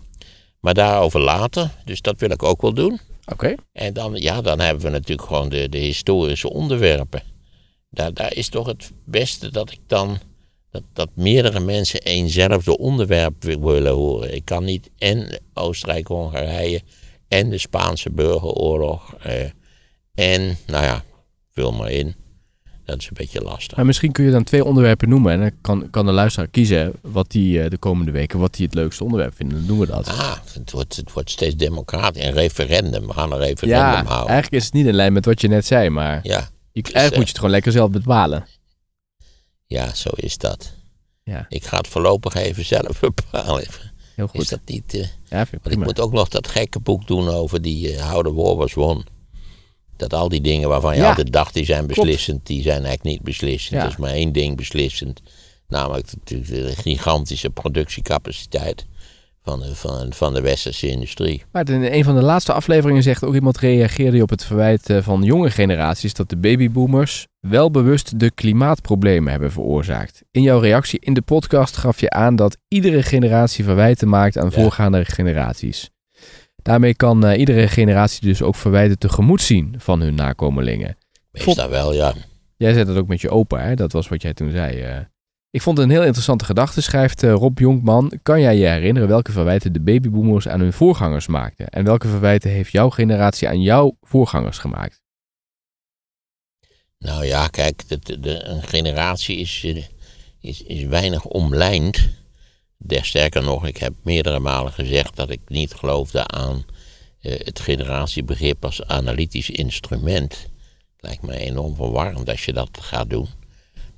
Maar daarover later, dus dat wil ik ook wel doen. Oké. En dan, ja, dan hebben we natuurlijk gewoon de, de historische onderwerpen. Daar, daar is toch het beste dat ik dan. Dat, dat meerdere mensen eenzelfde onderwerp willen horen. Ik kan niet en Oostenrijk-Hongarije en de Spaanse burgeroorlog. Eh, en, nou ja, vul maar in. Dat is een beetje lastig. Maar misschien kun je dan twee onderwerpen noemen. En dan kan, kan de luisteraar kiezen wat hij de komende weken wat hij het leukste onderwerp vindt. Dan doen we dat. Ah, het wordt, het wordt steeds democratisch. Een referendum. We gaan een referendum ja, houden. eigenlijk is het niet in lijn met wat je net zei. Maar Ja, je, eigenlijk moet je het gewoon lekker zelf bepalen. ja, zo is dat. Ja, Ik ga het voorlopig even zelf bepalen. heel Is goed. dat niet... eh, Ja, Want ik moet ook nog dat gekke boek doen over die uh, How the War Was Won. Dat al die dingen waarvan je Ja, altijd dacht die zijn beslissend, die zijn eigenlijk niet beslissend. Ja. Er is maar één ding beslissend. Namelijk de, de gigantische productiecapaciteit van de, van, van de westerse industrie. Maar in een van de laatste afleveringen zegt ook iemand reageerde op het verwijt eh, van jonge generaties dat de babyboomers wel bewust de klimaatproblemen hebben veroorzaakt. In jouw reactie in de podcast gaf je aan dat iedere generatie verwijten maakt aan Ja. voorgaande generaties. Daarmee kan eh, iedere generatie dus ook verwijten tegemoet zien van hun nakomelingen. Meestal wel, ja. Jij zei dat ook met je opa, hè? dat was wat jij toen zei. eh. Ik vond het een heel interessante gedachte, schrijft eh, Rob Jonkman. Kan jij je herinneren welke verwijten de babyboomers aan hun voorgangers maakten? En welke verwijten heeft jouw generatie aan jouw voorgangers gemaakt? Nou ja, kijk, de, de, een generatie is, eh, is, is weinig omlijnd. Der sterker nog, ik heb meerdere malen gezegd dat ik niet geloofde aan eh, het generatiebegrip als analytisch instrument. Lijkt me enorm verwarrend als je dat gaat doen.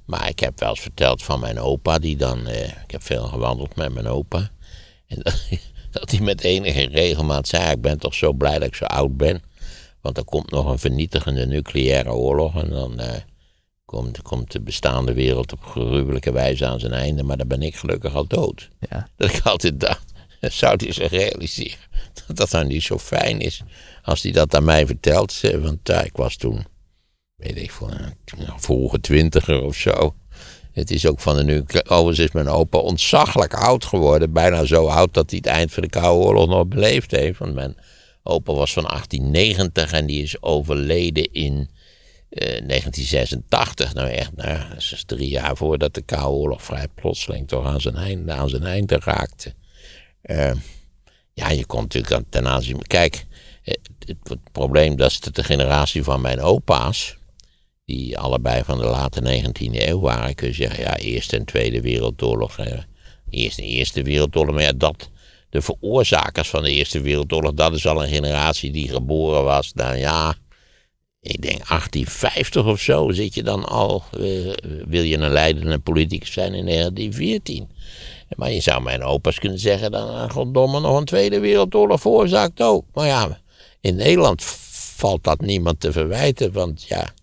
Maar ik heb wel eens verteld van mijn opa, die dan. eh, ik heb veel gewandeld met mijn opa. En dat, dat hij met enige regelmaat zei: Ik ben toch zo blij dat ik zo oud ben. Want er komt nog een vernietigende nucleaire oorlog. En dan eh, komt, komt de bestaande wereld op gruwelijke wijze aan zijn einde. Maar dan ben ik gelukkig al dood. Ja, Dat ik altijd dacht, zou hij zich realiseren dat dat nou niet zo fijn is als hij dat aan mij vertelt. Eh, Want ja, ik was toen, weet ik eh, nog vroege twintiger of zo. Het is ook van de nu. Overigens is mijn opa ontzaglijk oud geworden. Bijna zo oud dat hij het eind van de Koude Oorlog nog beleefd heeft. Want mijn opa was van 1890 en die is overleden in eh, 1986. Nou echt, nou, dat is drie jaar voordat de Koude Oorlog vrij plotseling toch aan zijn eind, aan zijn einde raakte. Eh, ja, je komt natuurlijk aan- ten aanzien. Kijk, eh, het, het probleem dat is dat de generatie van mijn opa's, die allebei van de late 19e eeuw waren, kun je zeggen, ja, Eerste en Tweede Wereldoorlog. Eerste en Eerste Wereldoorlog, maar ja, dat, de veroorzakers van de Eerste Wereldoorlog, dat is al een generatie die geboren was, nou ja, ik denk 1850 of zo zit je dan al, eh, wil je een leidende politicus zijn in 1914. Maar je zou mijn opa's kunnen zeggen, dan eh, goddomme nog een Tweede Wereldoorlog veroorzaakt ook. Maar ja, in Nederland valt dat niemand te verwijten, want ja,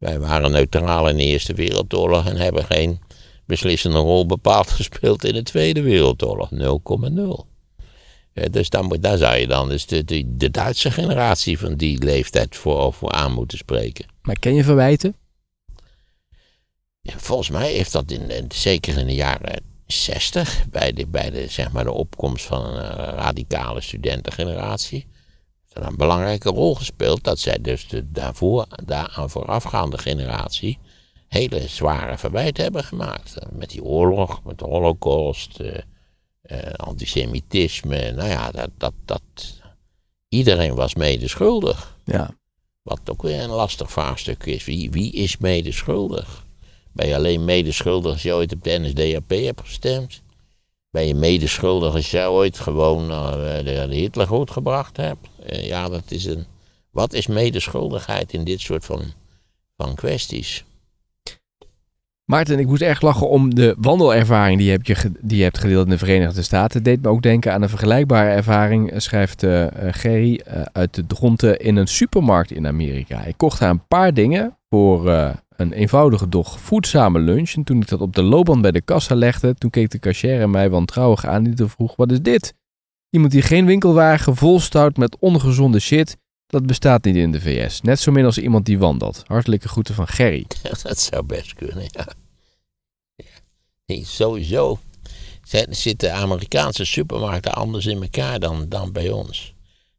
wij waren neutraal in de Eerste Wereldoorlog en hebben geen beslissende rol bepaald gespeeld in de Tweede Wereldoorlog. 0,0. Eh, Dus daar, moet, daar zou je dan dus de, de, de Duitse generatie van die leeftijd voor, voor aan moeten spreken. maar ken je verwijten? Ja, volgens mij heeft dat in, in- zeker in de jaren 60, bij de, bij de, zeg maar de opkomst van een eh, radicale studentengeneratie, een belangrijke rol gespeeld. Dat zij dus de daarvoor, daaraan voorafgaande generatie hele zware verwijten hebben gemaakt. Eh, Met die oorlog, met de holocaust, eh, eh, antisemitisme. Nou ja, dat, dat, dat, iedereen was mede schuldig. Ja. Wat ook weer een lastig vraagstuk is. Wie, wie is mede schuldig? Ben je alleen mede schuldig als je ooit op de NSDAP hebt gestemd? Ben je mede schuldig als je ooit gewoon eh, de, Hitler goed gebracht hebt? Eh, ja, dat is een. Wat is medeschuldigheid in dit soort van, van kwesties? Maarten, ik moest erg lachen om de wandelervaring die je hebt, die je hebt gedeeld in de Verenigde Staten. Deed me ook denken aan een vergelijkbare ervaring, eh, schrijft Gerry uit de Dronten in een supermarkt in Amerika. Ik kocht daar een paar dingen voor een eenvoudige, doch voedzame lunch. En toen ik dat op de loopband bij de kassa legde, toen keek de cashier mij wantrouwig aan en die vroeg, wat is dit? Iemand die geen winkelwagen volstout met ongezonde shit, dat bestaat niet in de VS. Net zo min als iemand die wandelt. Hartelijke groeten van Gerry. Dat zou best kunnen, ja. Nee, sowieso zitten Amerikaanse supermarkten anders in elkaar dan, dan bij ons.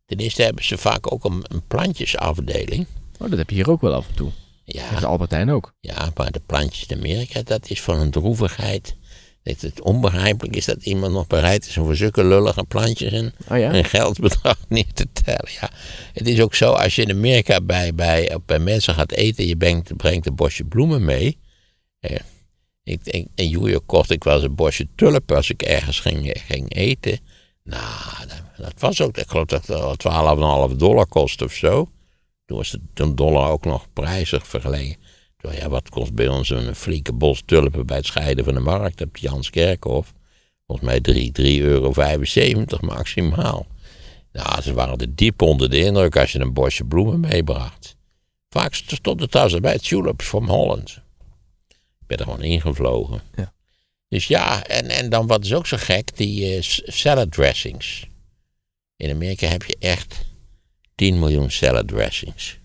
Ten eerste hebben ze vaak ook een, een plantjesafdeling. Oh, dat heb je hier ook wel af en toe. Ja, de Albertijn ook. ja, maar de plantjes in Amerika, dat is van een droevigheid. Dat het onbegrijpelijk is dat iemand nog bereid is om voor zulke lullige plantjes een, Oh ja? een geldbedrag neer te tellen. Ja. Het is ook zo, als je in Amerika bij, bij, bij mensen gaat eten, je brengt, brengt een bosje bloemen mee. Eh, ik, ik, in York kocht ik wel eens een bosje tulpen als ik ergens ging, ging eten. Nou, dat, dat was ook, ik geloof dat het wel 12,5 dollar kost of zo. Toen was een dollar ook nog prijzig vergeleken. Terwijl, ja, wat kost bij ons een flinke bos tulpen bij het scheiden van de markt op Janskerkhof? Volgens mij 3 3,75 euro maximaal. Nou, ze waren er diep onder de indruk als je een bosje bloemen meebracht. Vaak stond het trouwens bij tulips from Holland. Ik ben er gewoon ingevlogen. Ja. Dus ja, en, en dan wat is ook zo gek, die eh, salad dressings. In Amerika heb je echt 10 miljoen salad dressings.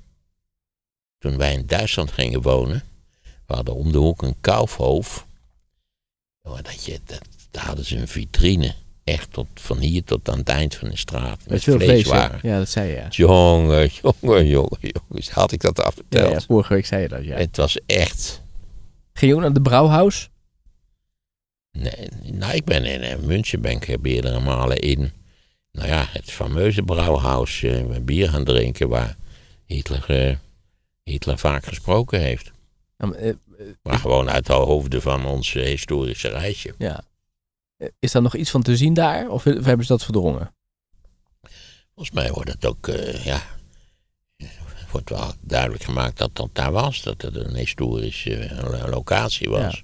Toen wij in Duitsland gingen wonen, we hadden om de hoek een Kaufhof. Oh, dat je, dat, daar hadden ze een vitrine. Echt tot, van hier tot aan het eind van de straat. Met, Met veel vlees, vleeswaren. Ja, dat zei je. Ja. Jongen, jongen, jongen. Had ik dat al verteld? ja, vorige week zei je dat, ja. Het was echt... Ging je ook naar de Brouwhaus? Nee, nou, ik ben in eh, München ben ik meerdere malen in... Nou ja, het fameuze brouwhuis. eh, bier gaan drinken waar Hitler, eh, Hitler vaak gesproken heeft. Ja, maar, eh, Maar gewoon uit de hoofden van ons eh, historische reisje. ja. Eh, Is daar nog iets van te zien daar? Of, of hebben ze dat verdrongen? Volgens mij wordt het ook, eh, ja, wordt wel duidelijk gemaakt dat dat daar was. Dat het een historische eh, locatie was.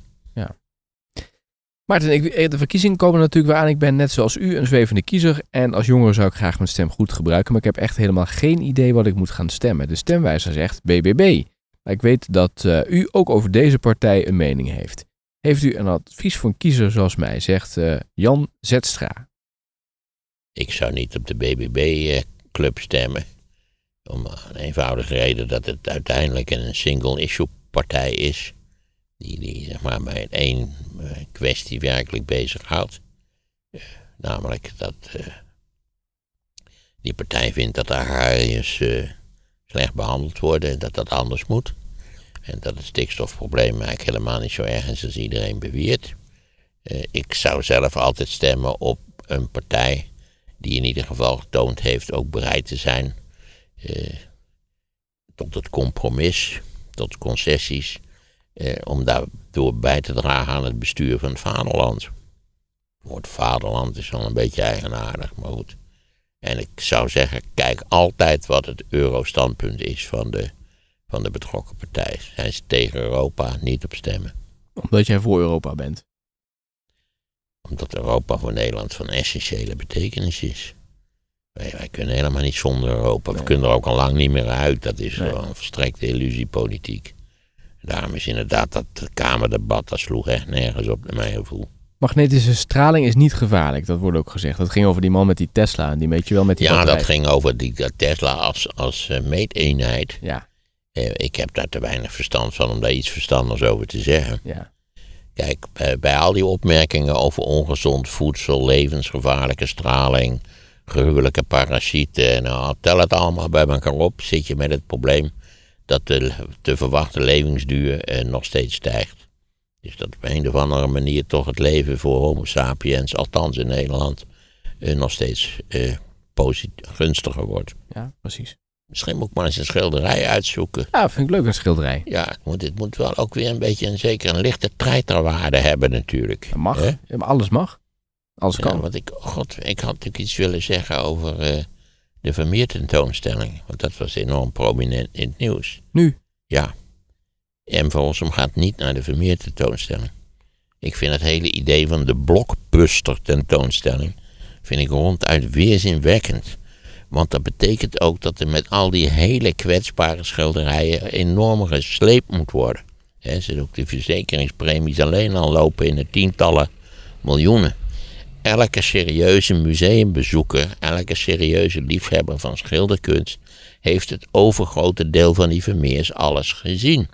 Maarten, ik, eh, de verkiezingen komen natuurlijk weer aan. Ik ben net zoals u een zwevende kiezer. En als jongere zou ik graag mijn stem goed gebruiken. Maar ik heb echt helemaal geen idee wat ik moet gaan stemmen. De stemwijzer zegt BBB. Maar ik weet dat eh, u ook over deze partij een mening heeft. Heeft u een advies voor een kiezer zoals mij, zegt eh, Jan Zetstra. Ik zou niet op de BBB-club stemmen. Om een eenvoudige reden dat het uiteindelijk een single-issue partij is. Die, die zeg maar bij één eh, kwestie werkelijk bezighoudt. Eh, namelijk dat eh, die partij vindt dat de agrariërs slecht behandeld worden en dat dat anders moet. En dat het stikstofprobleem eigenlijk helemaal niet zo erg is als iedereen beweert. Ik zou zelf altijd stemmen op een partij die in ieder geval getoond heeft ook bereid te zijn tot het compromis, tot concessies, eh, om daardoor bij te dragen aan het bestuur van het vaderland. Het woord vaderland is wel een beetje eigenaardig, maar goed. En ik zou zeggen, kijk altijd wat het eurostandpunt is van de, van de betrokken partij. Zijn ze tegen Europa, niet op stemmen. Omdat jij voor Europa bent. Omdat Europa voor Nederland van essentiële betekenis is. Wij, wij kunnen helemaal niet zonder Europa. We kunnen er ook al lang niet meer uit. Dat is Nee. verstrekte illusiepolitiek. Daarom is inderdaad dat Kamerdebat, dat sloeg echt nergens op naar mijn gevoel. Magnetische straling is niet gevaarlijk, dat wordt ook gezegd. Dat ging over die man met die Tesla. en Die weet je wel met die Ja, batterij. dat ging over die dat Tesla als, als eh, meeteenheid. Ja, Eh, ik heb daar te weinig verstand van om daar iets verstandigs over te zeggen. ja. Kijk, bij, bij al die opmerkingen over ongezond voedsel, levensgevaarlijke straling, gruwelijke parasieten, nou, tel het allemaal bij elkaar op, zit je met het probleem dat de te verwachte levensduur eh, nog steeds stijgt. Dus dat op een of andere manier toch het leven voor Homo sapiens, althans in Nederland, eh, nog steeds eh, gunstiger wordt. ja, precies. Misschien moet ik maar eens een schilderij uitzoeken. Ja, vind ik leuk, een schilderij. Ja, het moet, het moet wel ook weer een beetje een, zeker een lichte treiterwaarde hebben natuurlijk. Dat mag. Ja, alles mag. Alles Ja, kan. want ik, god, ik had natuurlijk iets willen zeggen over de Vermeer tentoonstelling. Want dat was enorm prominent in het nieuws. Nu? Ja. M. van Rossum gaat niet naar de Vermeer tentoonstelling. Ik vind het hele idee van de blockbuster tentoonstelling vind ik ronduit weerzinwekkend. Want dat betekent ook dat er met al die hele kwetsbare schilderijen enorm gesleept moet worden. He, ze ook de verzekeringspremies alleen al lopen in de tientallen miljoenen. Elke serieuze museumbezoeker, elke serieuze liefhebber van schilderkunst, heeft het overgrote deel van die Vermeers alles gezien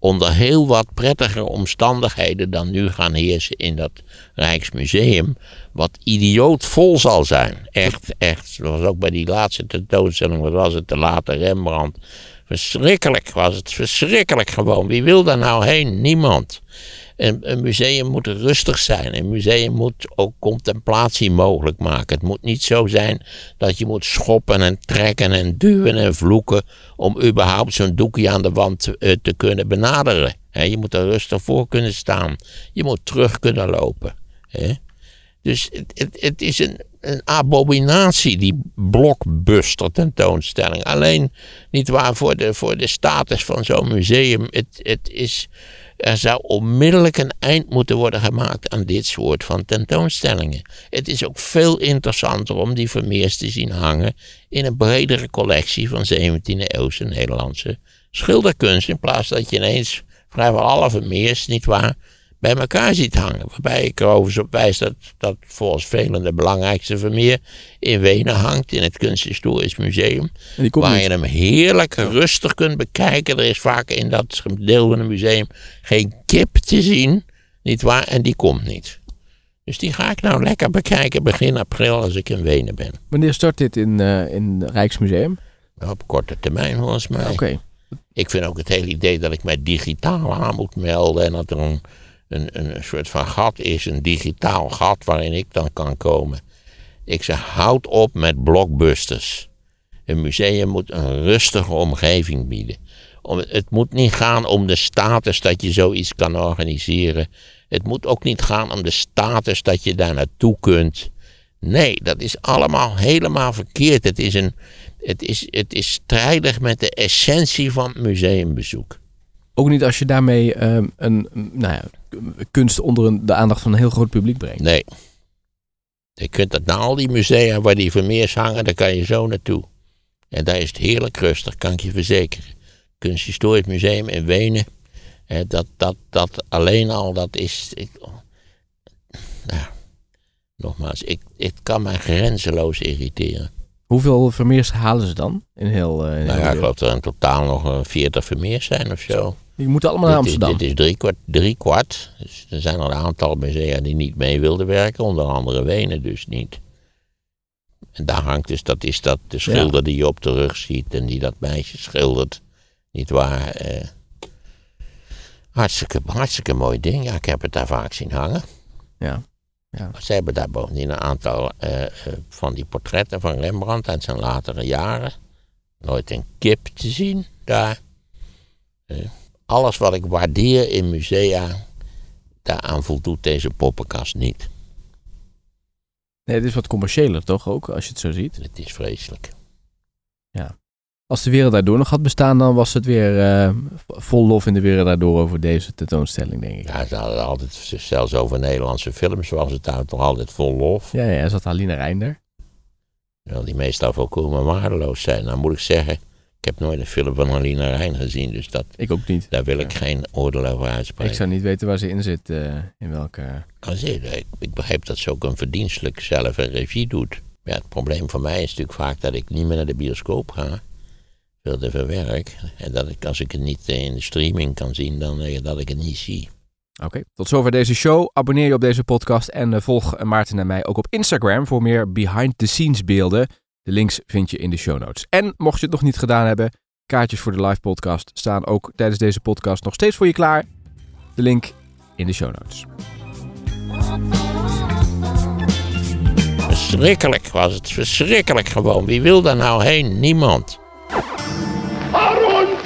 onder heel wat prettigere omstandigheden dan nu gaan heersen in dat Rijksmuseum. Wat idioot vol zal zijn. Echt, echt. Zoals ook bij die laatste tentoonstelling, wat was het, de late Rembrandt. Verschrikkelijk was het, verschrikkelijk gewoon. Wie wil daar nou heen? Niemand. Een, een, museum moet rustig zijn. Een museum moet ook contemplatie mogelijk maken. Het moet niet zo zijn dat je moet schoppen en trekken en duwen en vloeken om überhaupt zo'n doekje aan de wand eh, te kunnen benaderen. je moet er rustig voor kunnen staan. Je moet terug kunnen lopen. Dus het, het, het is een, een, abominatie, die blockbuster tentoonstelling. Alleen, niet waar, voor de, voor de status van zo'n museum. Het, het is er zou onmiddellijk een eind moeten worden gemaakt aan dit soort van tentoonstellingen. Het is ook veel interessanter om die Vermeers te zien hangen in een bredere collectie van 17e-eeuwse Nederlandse schilderkunst. In plaats dat je ineens vrijwel alle Vermeers, nietwaar, bij elkaar ziet hangen. Waarbij ik erover op wijs dat, dat volgens velen de belangrijkste Vermeer in Wenen hangt, in het Kunsthistorisch Museum. Waar je hem heerlijk rustig kunt bekijken. Er is vaak in dat deel van het museum geen kip te zien, nietwaar, en die komt niet. Dus die ga ik nou lekker bekijken begin april als ik in Wenen ben. Wanneer start dit in, uh, in het Rijksmuseum? Op korte termijn volgens mij. Oké. Ik vind ook het hele idee dat ik mij digitaal aan moet melden en dat er een een, soort van gat is, een digitaal gat waarin ik dan kan komen. Ik zeg, houd op met blockbusters. Een museum moet een rustige omgeving bieden. Het moet niet gaan om de status dat je zoiets kan organiseren. Het moet ook niet gaan om de status dat je daar naartoe kunt. Nee, dat is allemaal helemaal verkeerd. Het is, een, het is, het is strijdig met de essentie van museumbezoek. Ook niet als je daarmee ehm, een, nou ja, kunst onder een, de aandacht van een heel groot publiek brengt. Nee. Je kunt dat naar al die musea waar die Vermeers hangen, daar kan je zo naartoe. En daar is het heerlijk rustig, kan ik je verzekeren. Kunsthistorisch Museum in Wenen, dat, dat, dat alleen al, dat is. Ik, nou, nogmaals, ik, het kan mij grenzeloos irriteren. Hoeveel Vermeers halen ze dan? In heel, in nou ja, ik geloof dat er in totaal nog 40 Vermeers zijn of zo. Die moeten allemaal naar Amsterdam. Dit is drie kwart. Drie kwart. Dus er zijn er een aantal musea die niet mee wilden werken, onder andere Wenen dus niet. En daar hangt dus, dat is dat de schilder die je op de rug ziet en die dat meisje schildert. Niet waar. Eh, hartstikke, hartstikke mooi ding. Ja, ik heb het daar vaak zien hangen. Ja. ja. Ze hebben daar bovendien een aantal eh, eh, van die portretten van Rembrandt uit zijn latere jaren. Nooit een kip te zien daar. Uh, alles wat ik waardeer in musea, daaraan voldoet deze poppenkast niet. Nee, het is wat commerciëler toch ook, als je het zo ziet? Het is vreselijk. Ja. Als de wereld daardoor nog had bestaan, dan was het weer uh, vol lof in de wereld daardoor over deze tentoonstelling, denk ik. Ja, ze hadden altijd, zelfs over Nederlandse films, was het daar toch altijd vol lof. Ja, ja, zat Aline Reinder. Wel, die meestal volkomen waardeloos zijn. Nou moet ik zeggen, ik heb nooit een film van Alina Rijn gezien, dus dat, ik ook niet. daar wil ik geen oordeel over uitspreken. Ik zou niet weten waar ze in zit, uh, in welke... Als ik, ik begrijp dat ze ook een verdienstelijk zelf een regie doet. Ja, het probleem voor mij is natuurlijk vaak dat ik niet meer naar de bioscoop ga. Veel te veel werk. En dat ik, als ik het niet in de streaming kan zien, dan uh, dat ik het niet zie. Oké, tot zover deze show. Abonneer je op deze podcast en uh, volg Maarten en mij ook op Instagram voor meer behind-the-scenes beelden. De links vind je in de show notes. En mocht je het nog niet gedaan hebben, kaartjes voor de live podcast staan ook tijdens deze podcast nog steeds voor je klaar. De link in de show notes. Verschrikkelijk was het, verschrikkelijk gewoon. Wie wil daar nou heen? Niemand. Voor ons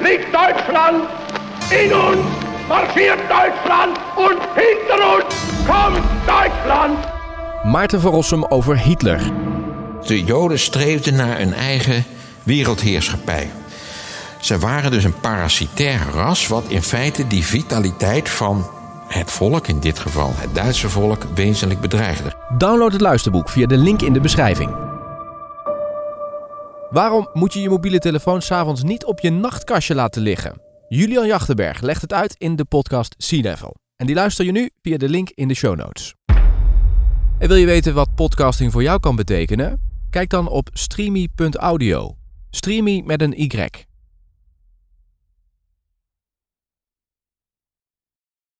ligt Duitsland, in ons marcheert Duitsland en hinter ons komt Duitsland. Maarten van Rossum over Hitler. De Joden streefden naar een eigen wereldheerschappij. Ze waren dus een parasitair ras, wat in feite die vitaliteit van het volk, in dit geval het Duitse volk, wezenlijk bedreigde. Download het luisterboek via de link in de beschrijving. Waarom moet je je mobiele telefoon s'avonds niet op je nachtkastje laten liggen? Julian Jachtenberg legt het uit in de podcast Sea Level. En die luister je nu via de link in de show notes. En wil je weten wat podcasting voor jou kan betekenen? Kijk dan op streamy.audio. Streamy met een Y.